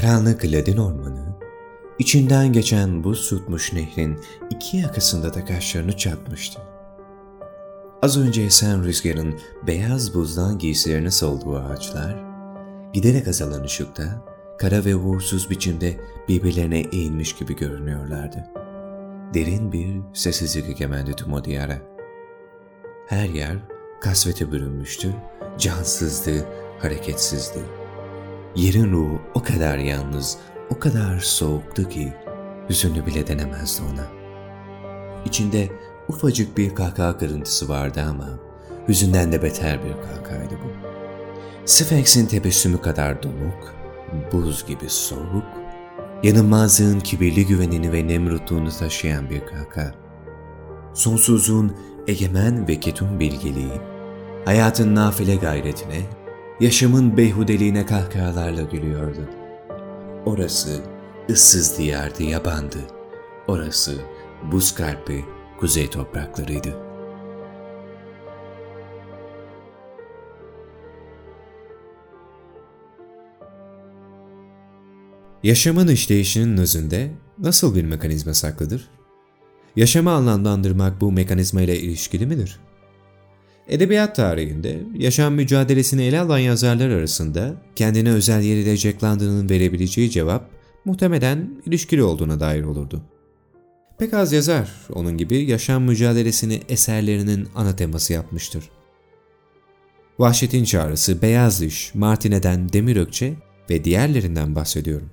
Karanlık ladin ormanı, içinden geçen buz tutmuş nehrin iki yakasında da kaşlarını çatmıştı. Az önce esen rüzgarın beyaz buzdan giysilerini solduğu ağaçlar, giderek azalan ışıkta kara ve uğursuz biçimde birbirlerine eğilmiş gibi görünüyorlardı. Derin bir sessizlik egemendi tüm o diyara. Her yer kasvete bürünmüştü, cansızdı, hareketsizdi. Yerin ruhu o kadar yalnız, o kadar soğuktu ki hüzünlü bile denemezdi ona. İçinde ufacık bir kahkaha kırıntısı vardı ama hüzünden de beter bir kahkahaydı bu. Sphinx'in tebessümü kadar donuk, buz gibi soğuk, yanılmazlığın kibirli güvenini ve nemrutluğunu taşıyan bir kahkaha. Sonsuzluğun egemen ve ketum bilgeliği, hayatın nafile gayretine, yaşamın beyhudeliğine kahkahalarla gülüyordu. Orası ıssız diyardı, yabandı. Orası buz kalpli kuzey topraklarıydı. Yaşamın işleyişinin özünde nasıl bir mekanizma saklıdır? Yaşamı anlamlandırmak bu mekanizma ile ilişkili midir? Edebiyat tarihinde yaşam mücadelesini ele alan yazarlar arasında kendine özel yer ile Jack London'ın verebileceği cevap muhtemelen ilişkili olduğuna dair olurdu. Pek az yazar onun gibi yaşam mücadelesini eserlerinin ana teması yapmıştır. Vahşetin Çağrısı, Beyaz Diş, Martine'den Demir Ökçe ve diğerlerinden bahsediyorum.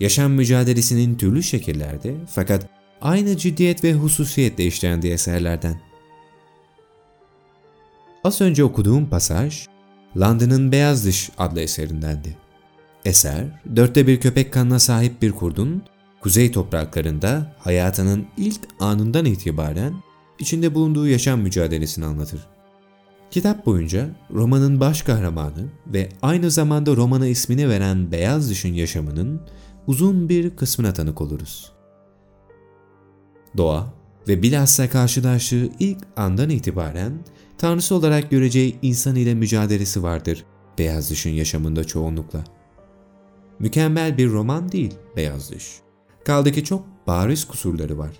Yaşam mücadelesinin türlü şekillerde fakat aynı ciddiyet ve hususiyetle işlendiği eserlerden. Az önce okuduğum pasaj, London'ın Beyaz Diş adlı eserindendi. Eser, dörtte bir köpek kanına sahip bir kurdun, kuzey topraklarında hayatının ilk anından itibaren içinde bulunduğu yaşam mücadelesini anlatır. Kitap boyunca romanın baş kahramanı ve aynı zamanda romana ismini veren Beyaz Diş'in yaşamının uzun bir kısmına tanık oluruz. Doğa ve bilhassa karşılaştığı ilk andan itibaren tanrısı olarak göreceği insan ile mücadelesi vardır Beyaz Diş'in yaşamında çoğunlukla. Mükemmel bir roman değil Beyaz Diş. Kaldı ki çok bariz kusurları var.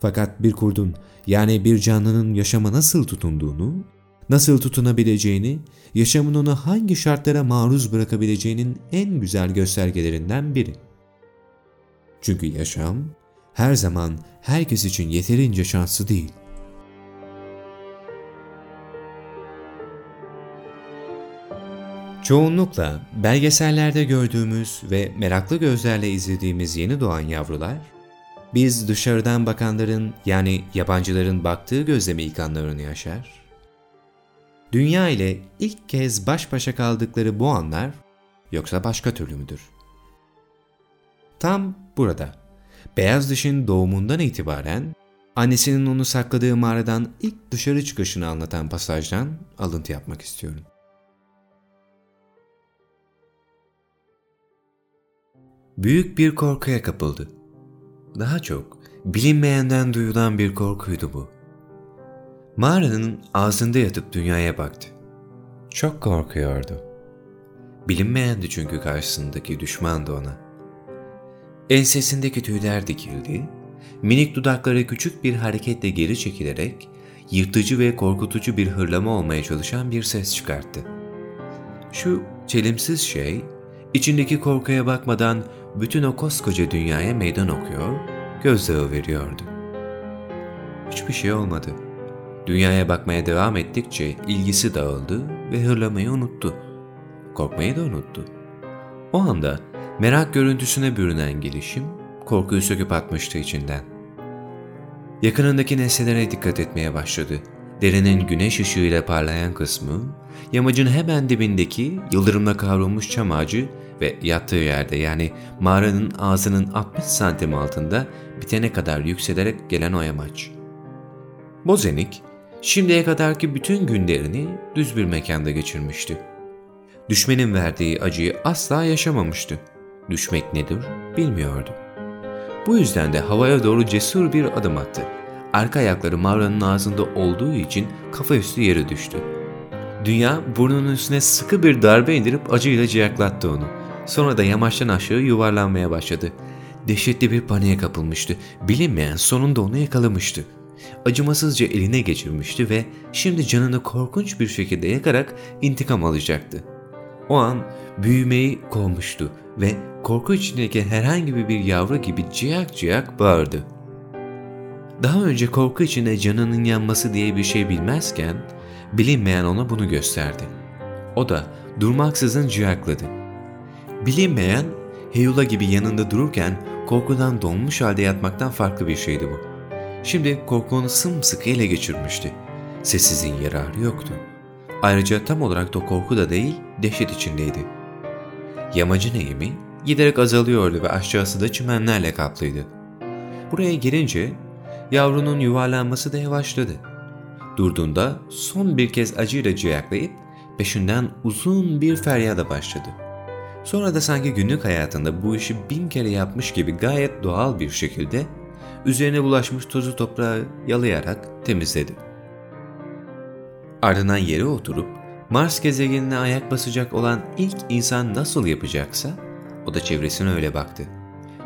Fakat bir kurdun yani bir canlının yaşama nasıl tutunduğunu, nasıl tutunabileceğini, yaşamın onu hangi şartlara maruz bırakabileceğinin en güzel göstergelerinden biri. Çünkü yaşam her zaman herkes için yeterince şanslı değil. Çoğunlukla belgesellerde gördüğümüz ve meraklı gözlerle izlediğimiz yeni doğan yavrular, biz dışarıdan bakanların yani yabancıların baktığı gözleme ilk anlarını yaşar. Dünya ile ilk kez baş başa kaldıkları bu anlar yoksa başka türlü müdür? Tam burada, beyaz dişin doğumundan itibaren annesinin onu sakladığı mağaradan ilk dışarı çıkışını anlatan pasajdan alıntı yapmak istiyorum. Büyük bir korkuya kapıldı. Daha çok bilinmeyenden duyulan bir korkuydu bu. Mağaranın ağzında yatıp dünyaya baktı. Çok korkuyordu. Bilinmeyendi çünkü karşısındaki düşmandı ona. Ensesindeki tüyler dikildi, minik dudakları küçük bir hareketle geri çekilerek yırtıcı ve korkutucu bir hırlama olmaya çalışan bir ses çıkarttı. Şu çelimsiz şey, içindeki korkuya bakmadan bütün o koskoca dünyaya meydan okuyor, gözdağı veriyordu. Hiçbir şey olmadı. Dünyaya bakmaya devam ettikçe ilgisi dağıldı ve hırlamayı unuttu. Korkmayı da unuttu. O anda merak görüntüsüne bürünen gelişim korkuyu söküp atmıştı içinden. Yakınındaki nesnelere dikkat etmeye başladı. Derinin güneş ışığıyla parlayan kısmı, yamacın hemen dibindeki yıldırımla kavrulmuş çam ağacı ve yattığı yerde yani mağaranın ağzının 60 santim altında bitene kadar yükselerek gelen o yamaç. Bozenik, şimdiye kadarki bütün günlerini düz bir mekanda geçirmişti. Düşmenin verdiği acıyı asla yaşamamıştı. Düşmek nedir bilmiyordu. Bu yüzden de havaya doğru cesur bir adım attı. Arka ayakları mağaranın ağzında olduğu için kafa üstü yere düştü. Dünya burnunun üstüne sıkı bir darbe indirip acıyla ciyaklattı onu Sonra da yamaçtan aşağı yuvarlanmaya başladı. Dehşetli bir paniğe kapılmıştı. Bilinmeyen sonunda onu yakalamıştı. Acımasızca eline geçirmişti ve şimdi canını korkunç bir şekilde yakarak intikam alacaktı. O an büyümeyi kovmuştu ve korku içindeki herhangi bir yavru gibi ciyak ciyak bağırdı. Daha önce korku içinde canının yanması diye bir şey bilmezken bilinmeyen ona bunu gösterdi. O da durmaksızın ciyakladı. Bilinmeyen Heyula gibi yanında dururken korkudan donmuş halde yatmaktan farklı bir şeydi bu. Şimdi korku onu sımsıkı ele geçirmişti. Sessizliğin yararı yoktu. Ayrıca tam olarak da korku da değil, dehşet içindeydi. Yamacın eğimi giderek azalıyordu ve aşağısı da çimenlerle kaplıydı. Buraya girince yavrunun yuvarlanması da yavaşladı. Durduğunda son bir kez acıyla ciyaklayıp peşinden uzun bir feryada başladı. Sonra da sanki günlük hayatında bu işi bin kere yapmış gibi gayet doğal bir şekilde üzerine bulaşmış tozu toprağı yalayarak temizledi. Ardından yere oturup Mars gezegenine ayak basacak olan ilk insan nasıl yapacaksa o da çevresine öyle baktı.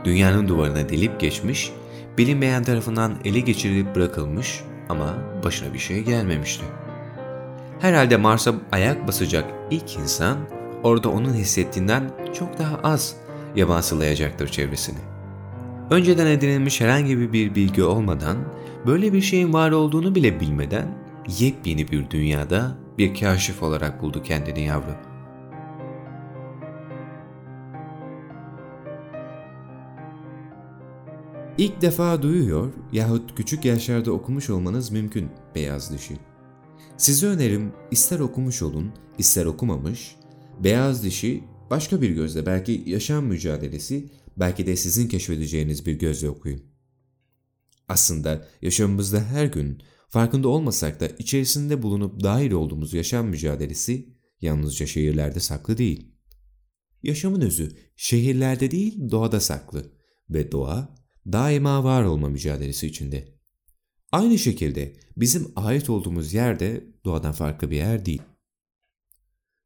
Dünyanın duvarına delip geçmiş, bilinmeyen tarafından ele geçirilip bırakılmış ama başına bir şey gelmemişti. Herhalde Mars'a ayak basacak ilk insan orada onun hissettiğinden çok daha az yabansılayacaktır çevresini. Önceden edinilmiş herhangi bir bilgi olmadan, böyle bir şeyin var olduğunu bile bilmeden yepyeni bir dünyada bir kaşif olarak buldu kendini yavru. İlk defa duyuyor yahut küçük yaşlarda okumuş olmanız mümkün beyaz dişi. Size önerim ister okumuş olun, ister okumamış, beyaz dişi başka bir gözle belki yaşam mücadelesi, belki de sizin keşfedeceğiniz bir gözle okuyun. Aslında yaşamımızda her gün farkında olmasak da içerisinde bulunup dahil olduğumuz yaşam mücadelesi yalnızca şehirlerde saklı değil. Yaşamın özü şehirlerde değil doğada saklı ve doğa daima var olma mücadelesi içinde. Aynı şekilde bizim ait olduğumuz yer de doğadan farklı bir yer değil.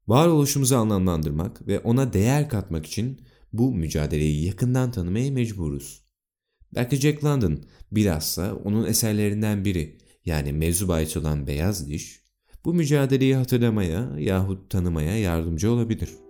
Varoluşumuzu anlamlandırmak ve ona değer katmak için bu mücadeleyi yakından tanımaya mecburuz. Belki Jack London bilhassa onun eserlerinden biri yani mevzu bahis olan Beyaz Diş bu mücadeleyi hatırlamaya yahut tanımaya yardımcı olabilir.''